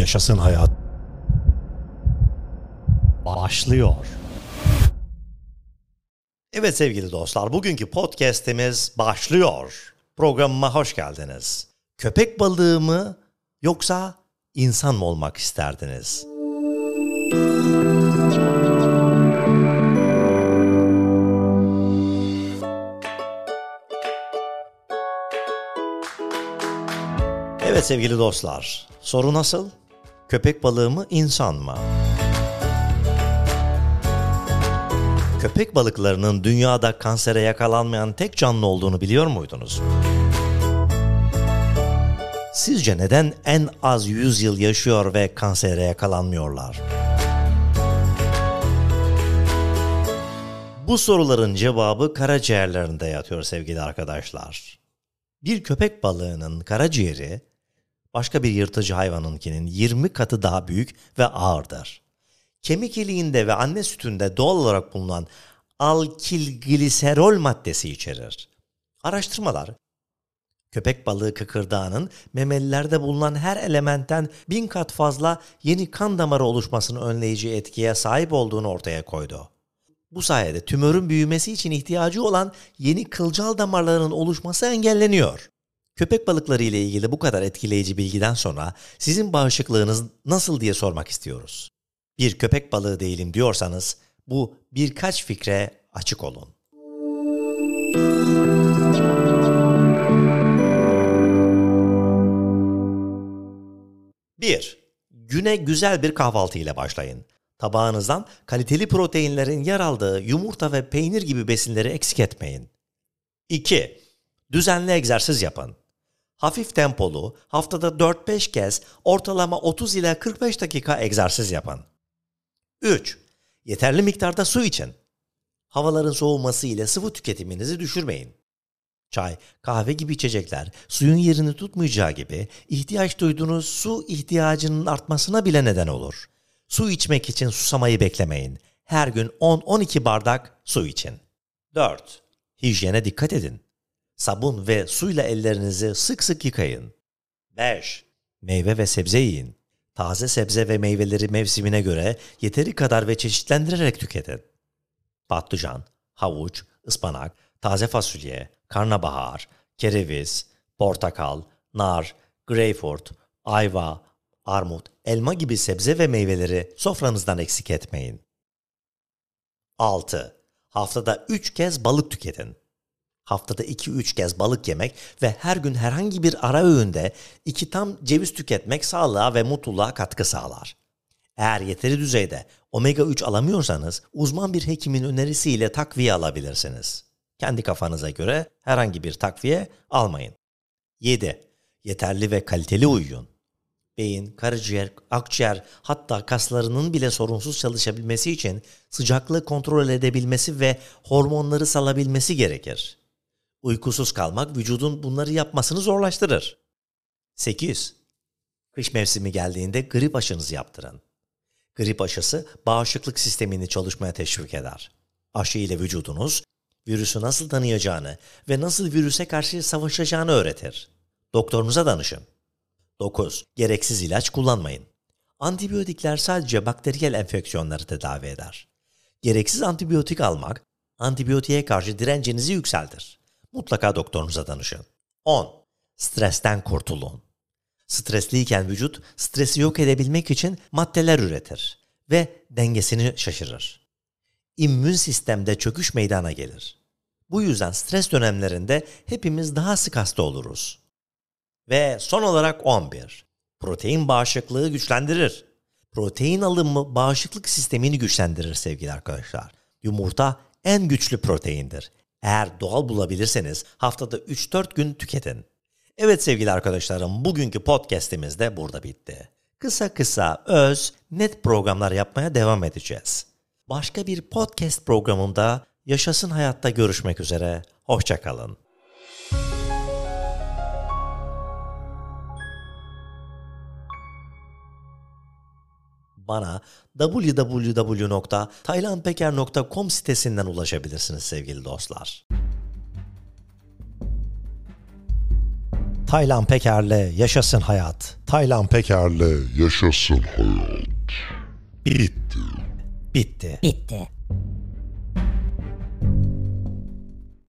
Yaşasın hayat. Başlıyor. Evet sevgili dostlar, bugünkü podcast'imiz başlıyor. Programıma hoş geldiniz. Köpek balığı mı yoksa insan mı olmak isterdiniz? Evet sevgili dostlar, soru nasıl? Köpek balığı mı, insan mı? Köpek balıklarının dünyada kansere yakalanmayan tek canlı olduğunu biliyor muydunuz? Sizce neden en az 100 yıl yaşıyor ve kansere yakalanmıyorlar? Bu soruların cevabı karaciğerlerinde yatıyor sevgili arkadaşlar. Bir köpek balığının karaciğeri başka bir yırtıcı hayvanınkinin 20 katı daha büyük ve ağırdır. Kemik iliğinde ve anne sütünde doğal olarak bulunan alkilgliserol maddesi içerir. Araştırmalar, köpek balığı kıkırdağının memelilerde bulunan her elementten bin kat fazla yeni kan damarı oluşmasını önleyici etkiye sahip olduğunu ortaya koydu. Bu sayede tümörün büyümesi için ihtiyacı olan yeni kılcal damarların oluşması engelleniyor. Köpek balıkları ile ilgili bu kadar etkileyici bilgiden sonra sizin bağışıklığınız nasıl diye sormak istiyoruz. Bir köpek balığı değilim diyorsanız bu birkaç fikre açık olun. Bir, güne güzel bir kahvaltı ile başlayın. Tabağınızdan kaliteli proteinlerin yer aldığı yumurta ve peynir gibi besinleri eksik etmeyin. 2. Düzenli egzersiz yapın. Hafif tempolu, haftada 4-5 kez ortalama 30 ila 45 dakika egzersiz yapın. 3. Yeterli miktarda su için. Havaların soğuması ile sıvı tüketiminizi düşürmeyin. Çay, kahve gibi içecekler suyun yerini tutmayacağı gibi ihtiyaç duyduğunuz su ihtiyacının artmasına bile neden olur. Su içmek için susamayı beklemeyin. Her gün 10-12 bardak su için. 4. Hijyene dikkat edin. Sabun ve suyla ellerinizi sık sık yıkayın. 5. Meyve ve sebze yiyin. Taze sebze ve meyveleri mevsimine göre yeteri kadar ve çeşitlendirerek tüketin. Patlıcan, havuç, ıspanak, taze fasulye, karnabahar, kereviz, portakal, nar, greyfurt, ayva, armut, elma gibi sebze ve meyveleri sofranızdan eksik etmeyin. 6. Haftada 3 kez balık tüketin. Haftada 2-3 kez balık yemek ve her gün herhangi bir ara öğünde 2 tam ceviz tüketmek sağlığa ve mutluluğa katkı sağlar. Eğer yeteri düzeyde omega 3 alamıyorsanız uzman bir hekimin önerisiyle takviye alabilirsiniz. Kendi kafanıza göre herhangi bir takviye almayın. 7. Yeterli ve kaliteli uyuyun. Beyin, karaciğer, akciğer hatta kaslarının bile sorunsuz çalışabilmesi için sıcaklığı kontrol edebilmesi ve hormonları salabilmesi gerekir. Uykusuz kalmak vücudun bunları yapmasını zorlaştırır. 8. Kış mevsimi geldiğinde grip aşınızı yaptırın. Grip aşısı bağışıklık sistemini çalışmaya teşvik eder. Aşı ile vücudunuz virüsü nasıl tanıyacağını ve nasıl virüse karşı savaşacağını öğretir. Doktorunuza danışın. 9. Gereksiz ilaç kullanmayın. Antibiyotikler sadece bakteriyel enfeksiyonları tedavi eder. Gereksiz antibiyotik almak, antibiyotiğe karşı direncinizi yükseltir. Mutlaka doktorunuza danışın. 10. Stresten kurtulun. Stresliyken vücut stresi yok edebilmek için maddeler üretir ve dengesini şaşırır. İmmün sistemde çöküş meydana gelir. Bu yüzden stres dönemlerinde hepimiz daha sık hasta oluruz. Ve son olarak 11. Protein bağışıklığı güçlendirir. Protein alımı bağışıklık sistemini güçlendirir sevgili arkadaşlar. Yumurta en güçlü proteindir. Eğer doğal bulabilirseniz haftada 3-4 gün tüketin. Evet sevgili arkadaşlarım bugünkü podcast'imiz de burada bitti. Kısa kısa öz, net programlar yapmaya devam edeceğiz. Başka bir podcast programında Yaşasın Hayatta görüşmek üzere. Hoşçakalın. Bana www.taylanpeker.com sitesinden ulaşabilirsiniz sevgili dostlar. Taylan Peker'le yaşasın hayat. Taylan Peker'le Yaşasın hayat. bitti. Bitti. Bitti.